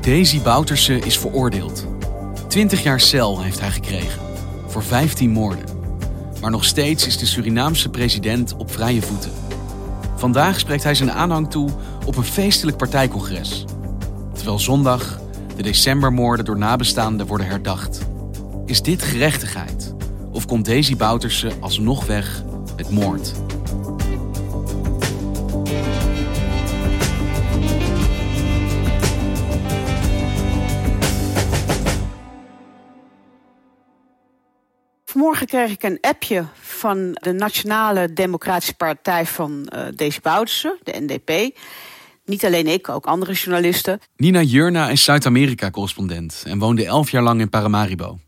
Daisy Bouterse is veroordeeld. 20 jaar cel heeft hij gekregen. Voor 15 moorden. Maar nog steeds is de Surinaamse president op vrije voeten. Vandaag spreekt hij zijn aanhang toe op een feestelijk partijcongres. Terwijl zondag de decembermoorden door nabestaanden worden herdacht. Is dit gerechtigheid? Of komt Daisy Bouterse alsnog weg met moord? Vanmorgen kreeg ik een appje van de Nationale Democratische Partij van uh, Daisy Bouterse, de NDP. Niet alleen ik, ook andere journalisten. Nina Jurna is Zuid-Amerika-correspondent en woonde elf jaar lang in Paramaribo.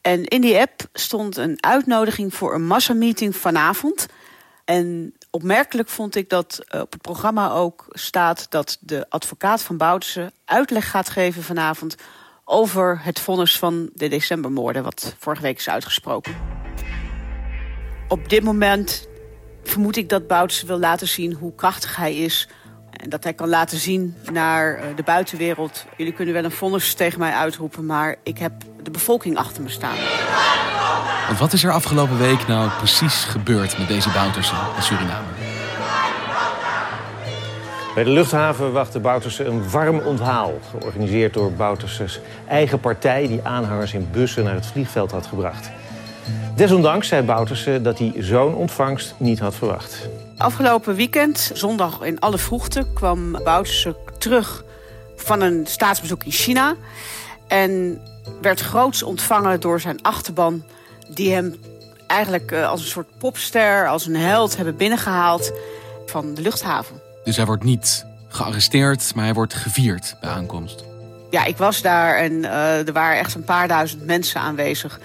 En in die app stond een uitnodiging voor een massameeting vanavond. En opmerkelijk vond ik dat uh, op het programma ook staat dat de advocaat van Bouterse uitleg gaat geven vanavond over het vonnis van de decembermoorden, wat vorige week is uitgesproken. Op dit moment vermoed ik dat Bouterse wil laten zien hoe krachtig hij is. En dat hij kan laten zien naar eh, de buitenwereld. Jullie kunnen wel een vonnis tegen mij uitroepen, maar ik heb de bevolking achter me staan. Want wat is er afgelopen week nou precies gebeurd met deze Bouterse in Suriname? Bij de luchthaven wachtte Bouterse een warm onthaal. Georganiseerd door Bouterses eigen partij... die aanhangers in bussen naar het vliegveld had gebracht. Desondanks zei Bouterse dat hij zo'n ontvangst niet had verwacht. Afgelopen weekend, zondag in alle vroegte... kwam Bouterse terug van een staatsbezoek in China... en werd groots ontvangen door zijn achterban... die hem eigenlijk eh, als een soort popster, als een held hebben binnengehaald van de luchthaven. Dus hij wordt niet gearresteerd, maar hij wordt gevierd bij aankomst. Ja, ik was daar en uh, er waren echt een paar duizend mensen aanwezig.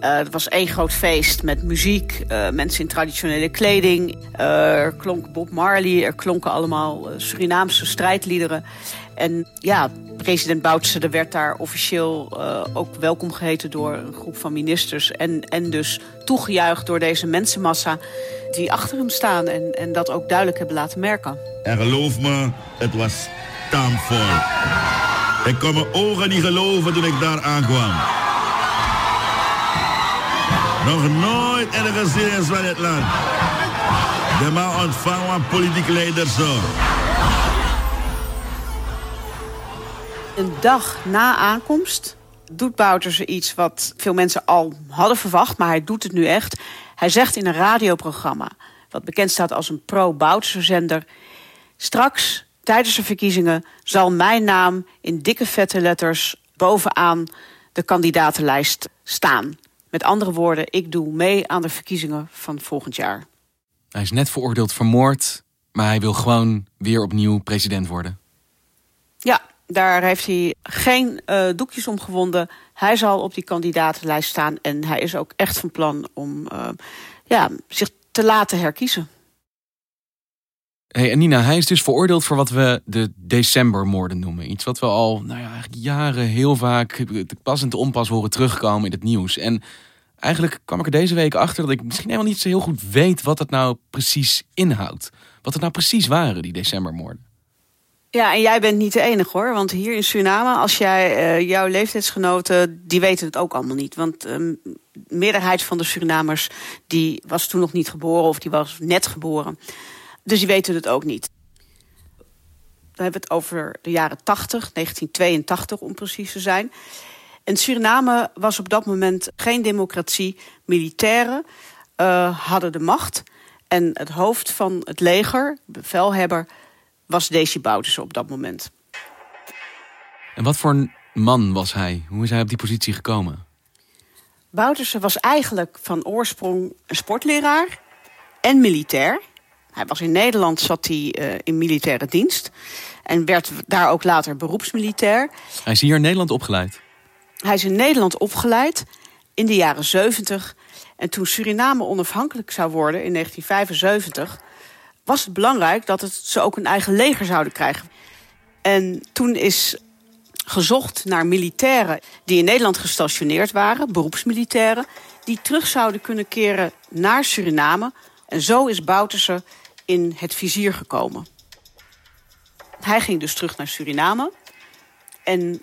Uh, het was één groot feest met muziek, uh, mensen in traditionele kleding. er klonk Bob Marley, er klonken allemaal Surinaamse strijdliederen. En ja, president Boutsen werd daar officieel ook welkom geheten door een groep van ministers. En, en dus toegejuicht door deze mensenmassa die achter hem staan en, en dat ook duidelijk hebben laten merken. En geloof me, het was stampvol. Ik kon mijn ogen niet geloven toen ik daar aankwam. Nog nooit ergens gezien van het land. De man ontvangt politieke leider zo. Een dag na aankomst doet Bouters iets wat veel mensen al hadden verwacht, maar hij doet het nu echt. Hij zegt in een radioprogramma, wat bekend staat als een pro-Boutse zender... straks, tijdens de verkiezingen, zal mijn naam in dikke vette letters... bovenaan de kandidatenlijst staan. Met andere woorden, ik doe mee aan de verkiezingen van volgend jaar. Hij is net veroordeeld vermoord, maar hij wil gewoon weer opnieuw president worden. Ja, daar heeft hij geen uh, doekjes om gewonden. Hij zal op die kandidatenlijst staan en hij is ook echt van plan om uh, ja, zich te laten herkiezen. Hey, en Nina, hij is dus veroordeeld voor wat we de decembermoorden noemen. Iets wat we al nou ja, jaren heel vaak pas en te onpas horen terugkomen in het nieuws. En eigenlijk kwam ik er deze week achter dat ik misschien helemaal niet zo heel goed weet wat het nou precies inhoudt. Wat het nou precies waren, die decembermoorden. Ja, en jij bent niet de enige hoor. Want hier in Suriname, als jij uh, jouw leeftijdsgenoten, die weten het ook allemaal niet. Want de meerderheid van de Surinamers, die was toen nog niet geboren of die was net geboren. Dus die weten het ook niet. Dan hebben we het over de jaren 80, 1982 om precies te zijn. En Suriname was op dat moment geen democratie. Militairen uh, hadden de macht. En het hoofd van het leger, bevelhebber, was Desi Bouterse op dat moment. En wat voor een man was hij? Hoe is hij op die positie gekomen? Bouterse was eigenlijk van oorsprong een sportleraar en militair. Hij was in Nederland, zat hij uh, in militaire dienst. En werd daar ook later beroepsmilitair. Hij is hier in Nederland opgeleid? Hij is in Nederland opgeleid in de jaren 70. En toen Suriname onafhankelijk zou worden in 1975... was het belangrijk dat het, ze ook een eigen leger zouden krijgen. En toen is gezocht naar militairen die in Nederland gestationeerd waren, beroepsmilitairen, die terug zouden kunnen keren naar Suriname. En zo is Bouterse in het vizier gekomen. Hij ging dus terug naar Suriname en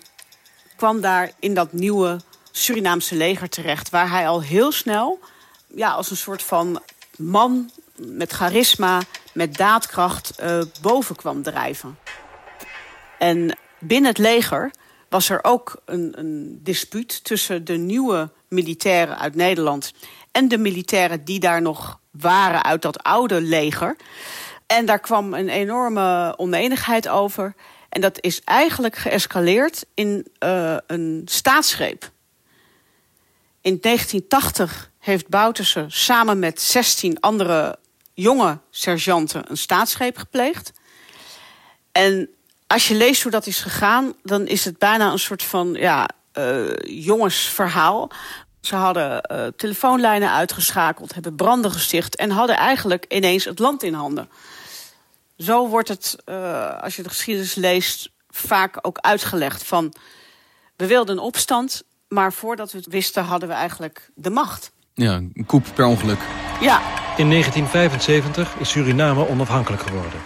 kwam daar in dat nieuwe Surinaamse leger terecht, waar hij al heel snel ja, als een soort van man met charisma, met daadkracht uh, boven kwam drijven. En binnen het leger was er ook een, een dispuut tussen de nieuwe militairen uit Nederland en de militairen die daar nog waren uit dat oude leger. En daar kwam een enorme oneenigheid over. En dat is eigenlijk geëscaleerd in uh, een staatsgreep. In 1980 heeft Bouterse samen met 16 andere jonge sergeanten een staatsgreep gepleegd. En als je leest hoe dat is gegaan, dan is het bijna een soort van ja, uh, jongensverhaal. Ze hadden uh, telefoonlijnen uitgeschakeld, hebben branden gesticht en hadden eigenlijk ineens het land in handen. Zo wordt het, uh, als je de geschiedenis leest, vaak ook uitgelegd van we wilden een opstand, maar voordat we het wisten hadden we eigenlijk de macht. Ja, een koep per ongeluk. Ja. In 1975 is Suriname onafhankelijk geworden.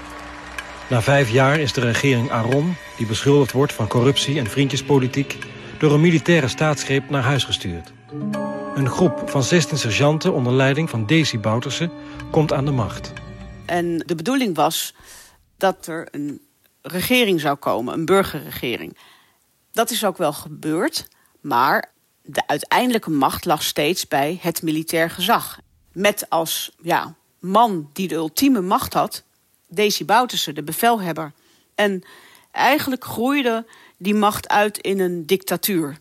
Na vijf jaar is de regering Aron, die beschuldigd wordt van corruptie en vriendjespolitiek... door een militaire staatsgreep naar huis gestuurd. Een groep van 16 sergeanten onder leiding van Desi Bouterse komt aan de macht. En de bedoeling was dat er een regering zou komen, een burgerregering. Dat is ook wel gebeurd, maar de uiteindelijke macht lag steeds bij het militair gezag. Met als ja, man die de ultieme macht had, Desi Bouterse, de bevelhebber. En eigenlijk groeide die macht uit in een dictatuur.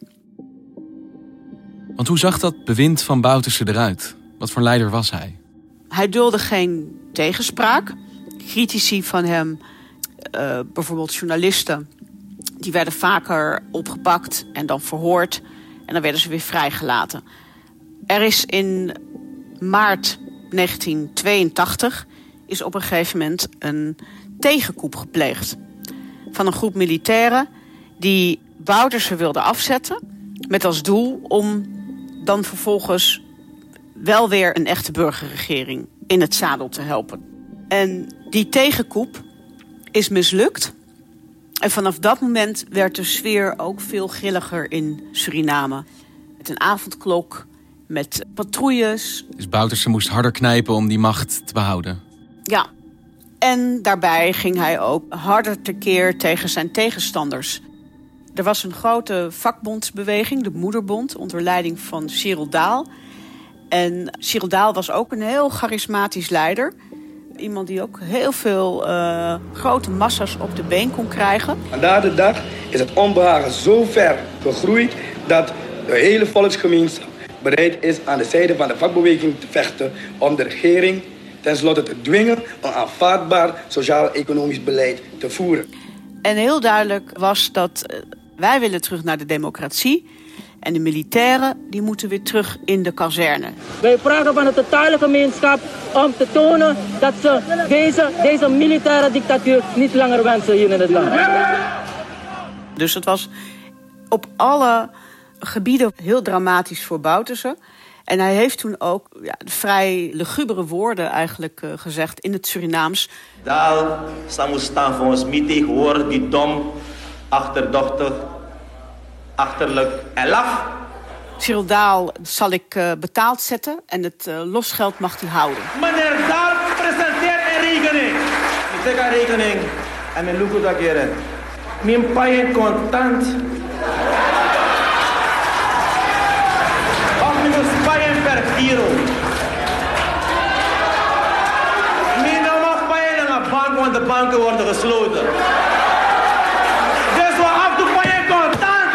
Want hoe zag dat bewind van Bouterse eruit? Wat voor leider was hij? Hij dulde geen tegenspraak. Critici van hem, uh, bijvoorbeeld journalisten, die werden vaker opgepakt en dan verhoord. En dan werden ze weer vrijgelaten. Er is in maart 1982 is op een gegeven moment een tegenkoep gepleegd. Van een groep militairen die Bouterse wilden afzetten. Met als doel om dan vervolgens wel weer een echte burgerregering in het zadel te helpen. En die tegenkoep is mislukt. En vanaf dat moment werd de sfeer ook veel grilliger in Suriname. Met een avondklok, met patrouilles. Dus Bouterse moest harder knijpen om die macht te behouden? Ja. En daarbij ging hij ook harder tekeer tegen zijn tegenstanders. Er was een grote vakbondsbeweging, de Moederbond, onder leiding van Cyril Daal. En Cyril Daal was ook een heel charismatisch leider. Iemand die ook heel veel uh, grote massa's op de been kon krijgen. Vandaag de dag is het onbehagen zo ver gegroeid dat de hele volksgemeenschap bereid is aan de zijde van de vakbeweging te vechten om de regering tenslotte te dwingen een aanvaardbaar sociaal-economisch beleid te voeren. En heel duidelijk was dat uh, wij willen terug naar de democratie. En de militairen die moeten weer terug in de kazerne. Wij vragen van de totale gemeenschap om te tonen dat ze deze, deze militaire dictatuur niet langer wensen hier in het land. Dus het was op alle gebieden heel dramatisch voor Bouterse. En hij heeft toen ook ja, vrij lugubere woorden eigenlijk uh, gezegd in het Surinaams. Daal staan voor ons niet tegenwoordig die dom, achterdochtig, achterlijk en laf. Cyril Daal zal ik uh, betaald zetten en het uh, losgeld mag hij houden. Meneer Daal presenteert een rekening. Ik zeg een rekening En mijn luku dat keren. Mijn paien contant. Of mijn per kilo. Mijn mag paien naar de bank, want de banken worden gesloten. Dus we af contant.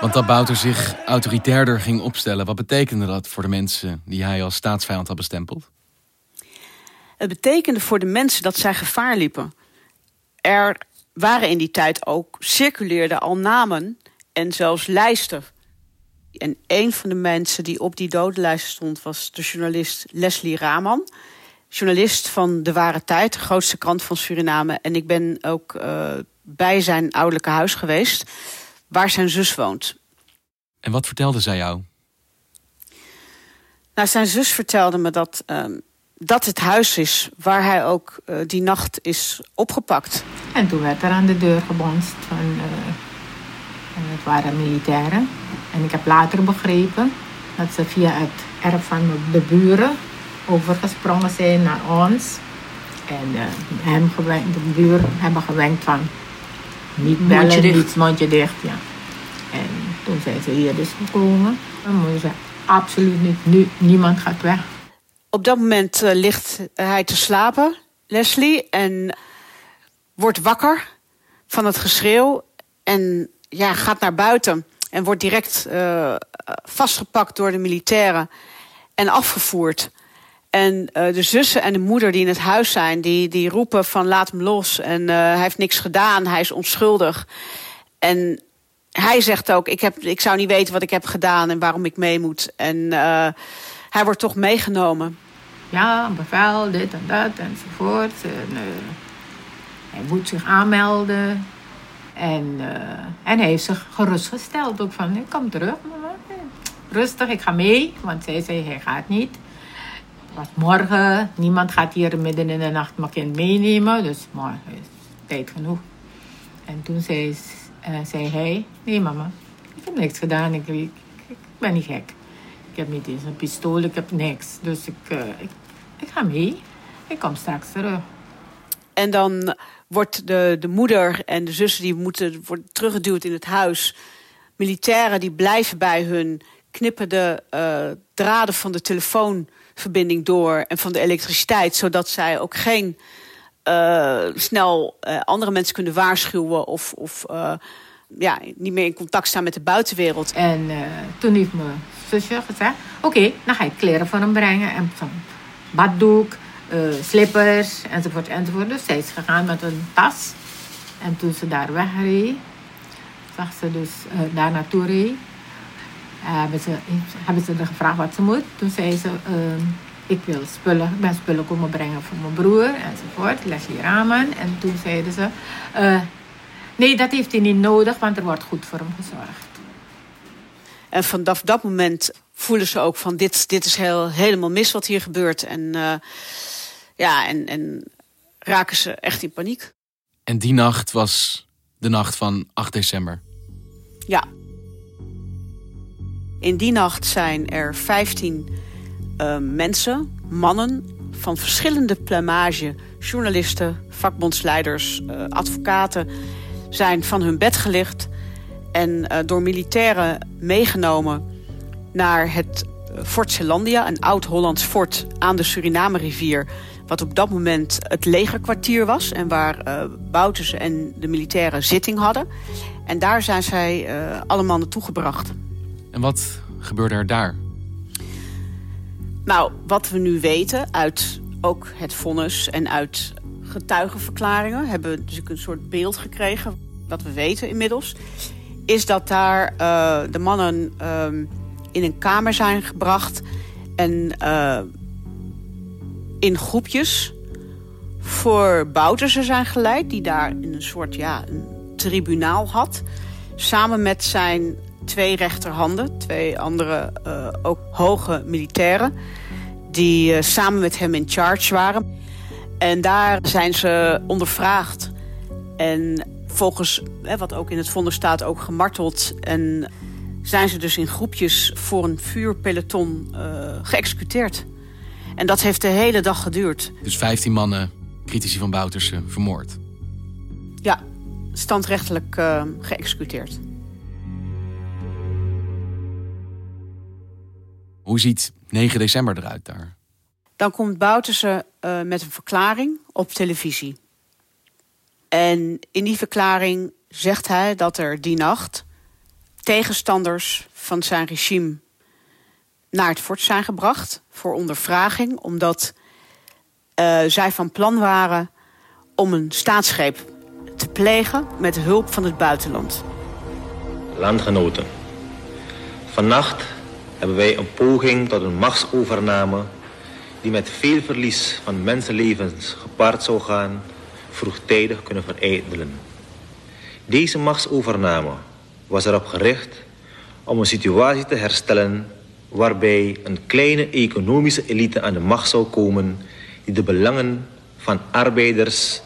Want dat Bouter zich autoritairder ging opstellen, wat betekende dat voor de mensen die hij als staatsvijand had bestempeld? Het betekende voor de mensen dat zij gevaar liepen. Er waren in die tijd ook, circuleerden al namen en zelfs lijsten. En een van de mensen die op die dodenlijst stond was de journalist Leslie Raman. Journalist van De Ware Tijd, de grootste krant van Suriname. En ik ben ook uh, bij zijn ouderlijke huis geweest, waar zijn zus woont. En wat vertelde zij jou? Nou, zijn zus vertelde me dat uh, dat het huis is waar hij ook uh, die nacht is opgepakt. En toen werd er aan de deur gebonst van, uh, het waren militairen. En ik heb later begrepen dat ze via het erf van de buren overgesprongen zijn naar ons. En uh, hem gewenkt, de buren hebben gewenkt van niet bellen, mondje niet mondje dicht. Ja. En toen zijn ze hier dus gekomen. Dan moet je absoluut niet, nu, niemand gaat weg. Op dat moment uh, ligt hij te slapen, Leslie, en wordt wakker van het geschreeuw. En ja, gaat naar buiten en wordt direct uh, vastgepakt door de militairen en afgevoerd. En uh, de zussen en de moeder die in het huis zijn, die, die roepen van laat hem los. En hij heeft niks gedaan, hij is onschuldig. En hij zegt ook, ik, heb, ik zou niet weten wat ik heb gedaan en waarom ik mee moet. En hij wordt toch meegenomen. Ja, bevel, dit en dat enzovoort. En, hij moet zich aanmelden. En, uh, en hij heeft zich gerustgesteld ook van, ik kom terug mama. Rustig, ik ga mee. Want zij zei, hij gaat niet. Was morgen. Niemand gaat hier midden in de nacht mijn kind meenemen. Dus morgen is tijd genoeg. En toen zei, uh, zei hij, nee mama, ik heb niks gedaan. Ik, ik, ben niet gek. Ik heb niet eens een pistool, ik heb niks. Dus ik, uh, ik, ik ga mee. Ik kom straks terug. En dan wordt de, de moeder en de zussen die moeten worden teruggeduwd in het huis. Militairen die blijven bij hun, knippen de uh, draden van de telefoonverbinding door en van de elektriciteit, zodat zij ook geen uh, snel uh, andere mensen kunnen waarschuwen of, of ja, niet meer in contact staan met de buitenwereld. En toen heeft mijn zusje gezegd: Oké, dan ga ik kleren voor hem brengen en zo'n baddoek, slippers enzovoort enzovoort. Dus zij is gegaan met een tas. En toen ze daar wegreed, zag ze dus uh, daar naartoe reed, uh, hebben, ze, hebben ze haar gevraagd wat ze moet. Toen zei ze, ik wil spullen, ik ben spullen komen brengen voor mijn broer enzovoort, Leslie Ramen. En toen zeiden ze, nee dat heeft hij niet nodig, want er wordt goed voor hem gezorgd. En vanaf dat moment voelen ze ook van dit, dit is heel, helemaal mis wat hier gebeurt. En, ja, en, en raken ze echt in paniek. En die nacht was de nacht van 8 december. Ja. In die nacht zijn er 15 uh, mensen, mannen van verschillende plumage, journalisten, vakbondsleiders, uh, advocaten, zijn van hun bed gelicht en uh, door militairen meegenomen naar het Fort Zeelandia, een oud-Hollands fort aan de Suriname-rivier. Wat op dat moment het legerkwartier was en waar uh, Bouterse en de militairen zitting hadden. En daar zijn zij uh, allemaal naartoe gebracht. En wat gebeurde er daar? Nou, wat we nu weten uit ook het vonnis en uit getuigenverklaringen... hebben we dus een soort beeld gekregen, wat we weten inmiddels... is dat daar uh, de mannen ehm, in een kamer zijn gebracht en in groepjes voor Boutersen zijn geleid, die daar in een soort ja, een tribunaal had. Samen met zijn twee rechterhanden, twee andere uh, ook hoge militairen, die uh, samen met hem in charge waren. En daar zijn ze ondervraagd. En volgens hè, wat ook in het vonnis staat, ook gemarteld en zijn ze dus in groepjes voor een vuurpeloton uh, geëxecuteerd. En dat heeft de hele dag geduurd. Dus 15 mannen critici van Bouterse, vermoord. Ja, standrechtelijk uh, geëxecuteerd. Hoe ziet 9 december eruit daar? Dan komt Bouterse uh, met een verklaring op televisie. En in die verklaring zegt hij dat er die nacht tegenstanders van zijn regime naar het fort zijn gebracht voor ondervraging, omdat uh, zij van plan waren om een staatsgreep te plegen met hulp van het buitenland. Landgenoten, vannacht hebben wij een poging tot een machtsovername die met veel verlies van mensenlevens gepaard zou gaan, vroegtijdig kunnen verijdelen. Deze machtsovername was erop gericht om een situatie te herstellen waarbij een kleine economische elite aan de macht zou komen die de belangen van arbeiders,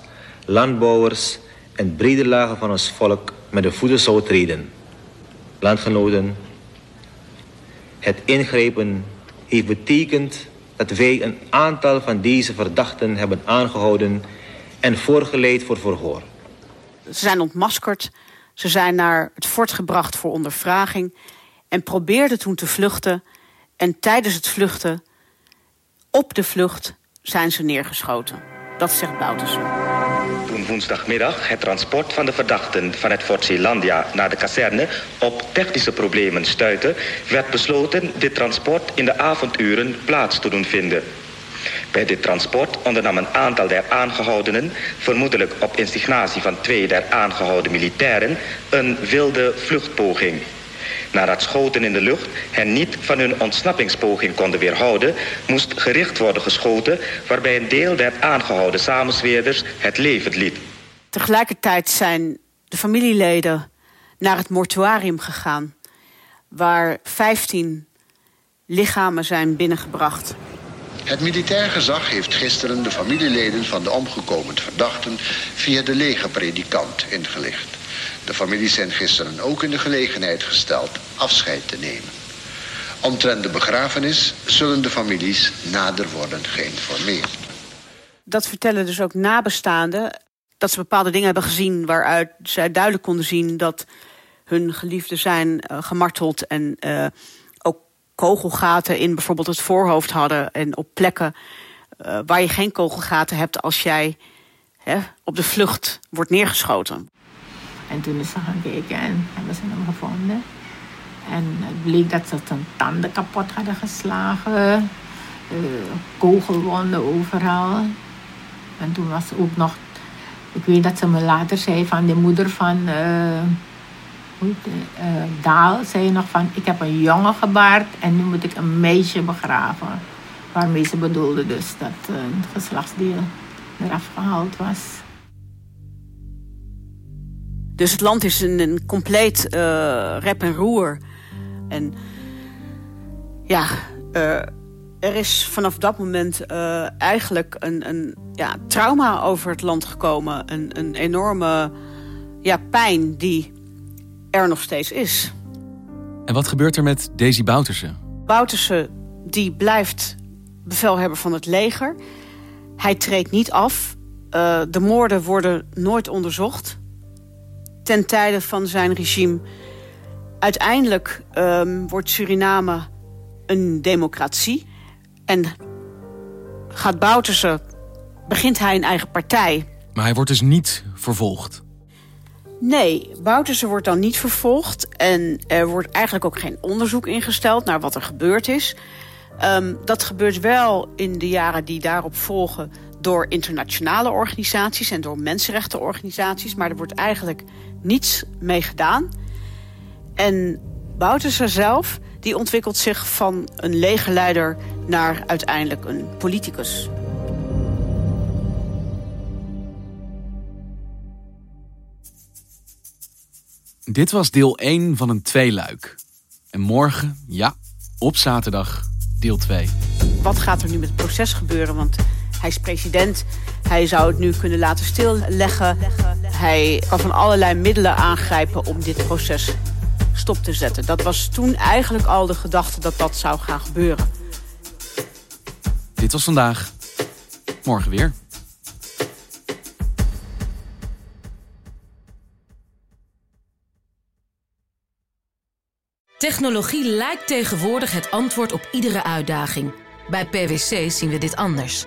landbouwers en brede lagen van ons volk met de voeten zou treden. Landgenoten, het ingrijpen heeft betekend dat wij een aantal van deze verdachten hebben aangehouden en voorgeleid voor verhoor. Ze zijn ontmaskerd, ze zijn naar het fort gebracht voor ondervraging en probeerden toen te vluchten. En tijdens het vluchten, op de vlucht, zijn ze neergeschoten. Dat zegt Boutersen. Toen woensdagmiddag het transport van de verdachten van het Fort Zeelandia naar de kazerne op technische problemen stuitte, werd besloten dit transport in de avonduren plaats te doen vinden. Bij dit transport ondernam een aantal der aangehoudenen, vermoedelijk op instigatie van twee der aangehouden militairen, een wilde vluchtpoging. Nadat schoten in de lucht hen niet van hun ontsnappingspoging konden weerhouden, moest gericht worden geschoten, waarbij een deel der aangehouden samensweerders het leven liet. Tegelijkertijd zijn de familieleden naar het mortuarium gegaan, waar 15 lichamen zijn binnengebracht. Het militair gezag heeft gisteren de familieleden van de omgekomen verdachten via de legerpredikant ingelicht. De families zijn gisteren ook in de gelegenheid gesteld afscheid te nemen. Omtrent de begrafenis zullen de families nader worden geïnformeerd. Dat vertellen dus ook nabestaanden dat ze bepaalde dingen hebben gezien waaruit zij duidelijk konden zien dat hun geliefden zijn uh, gemarteld en uh, ook kogelgaten in bijvoorbeeld het voorhoofd hadden en op plekken uh, waar je geen kogelgaten hebt als jij op de vlucht wordt neergeschoten. En toen is ze gaan kijken en hebben ze hem gevonden. En het bleek dat ze zijn tanden kapot hadden geslagen. Uh, kogelwonden overal. En toen was ze ook nog... Ik weet dat ze me later zei van de moeder van... Uh, Daal zei nog van... Ik heb een jongen gebaard en nu moet ik een meisje begraven. Waarmee ze bedoelde dus dat een geslachtsdeel eraf gehaald was. Dus het land is een, een compleet uh, rep en roer. En ja, uh, er is vanaf dat moment uh, eigenlijk een, een ja, trauma over het land gekomen. Een, een enorme ja, pijn die er nog steeds is. En wat gebeurt er met Daisy Bouterse? Bouterse die blijft bevelhebber van het leger. Hij treedt niet af. de moorden worden nooit onderzocht ten tijde van zijn regime. Uiteindelijk um, wordt Suriname een democratie. En gaat Bouterse, begint hij een eigen partij. Maar hij wordt dus niet vervolgd? Nee, Bouterse wordt dan niet vervolgd. En er wordt eigenlijk ook geen onderzoek ingesteld naar wat er gebeurd is. Um, dat gebeurt wel in de jaren die daarop volgen door internationale organisaties en door mensenrechtenorganisaties. Maar er wordt eigenlijk niets mee gedaan. En Bouterse zelf die ontwikkelt zich van een legerleider naar uiteindelijk een politicus. Dit was deel 1 van een tweeluik. En morgen, ja, op zaterdag, deel 2. Wat gaat er nu met het proces gebeuren? Want hij is president. Hij zou het nu kunnen laten stilleggen. Hij kan van allerlei middelen aangrijpen om dit proces stop te zetten. Dat was toen eigenlijk al de gedachte dat dat zou gaan gebeuren. Dit was vandaag. Morgen weer. Technologie lijkt tegenwoordig het antwoord op iedere uitdaging. Bij PwC zien we dit anders.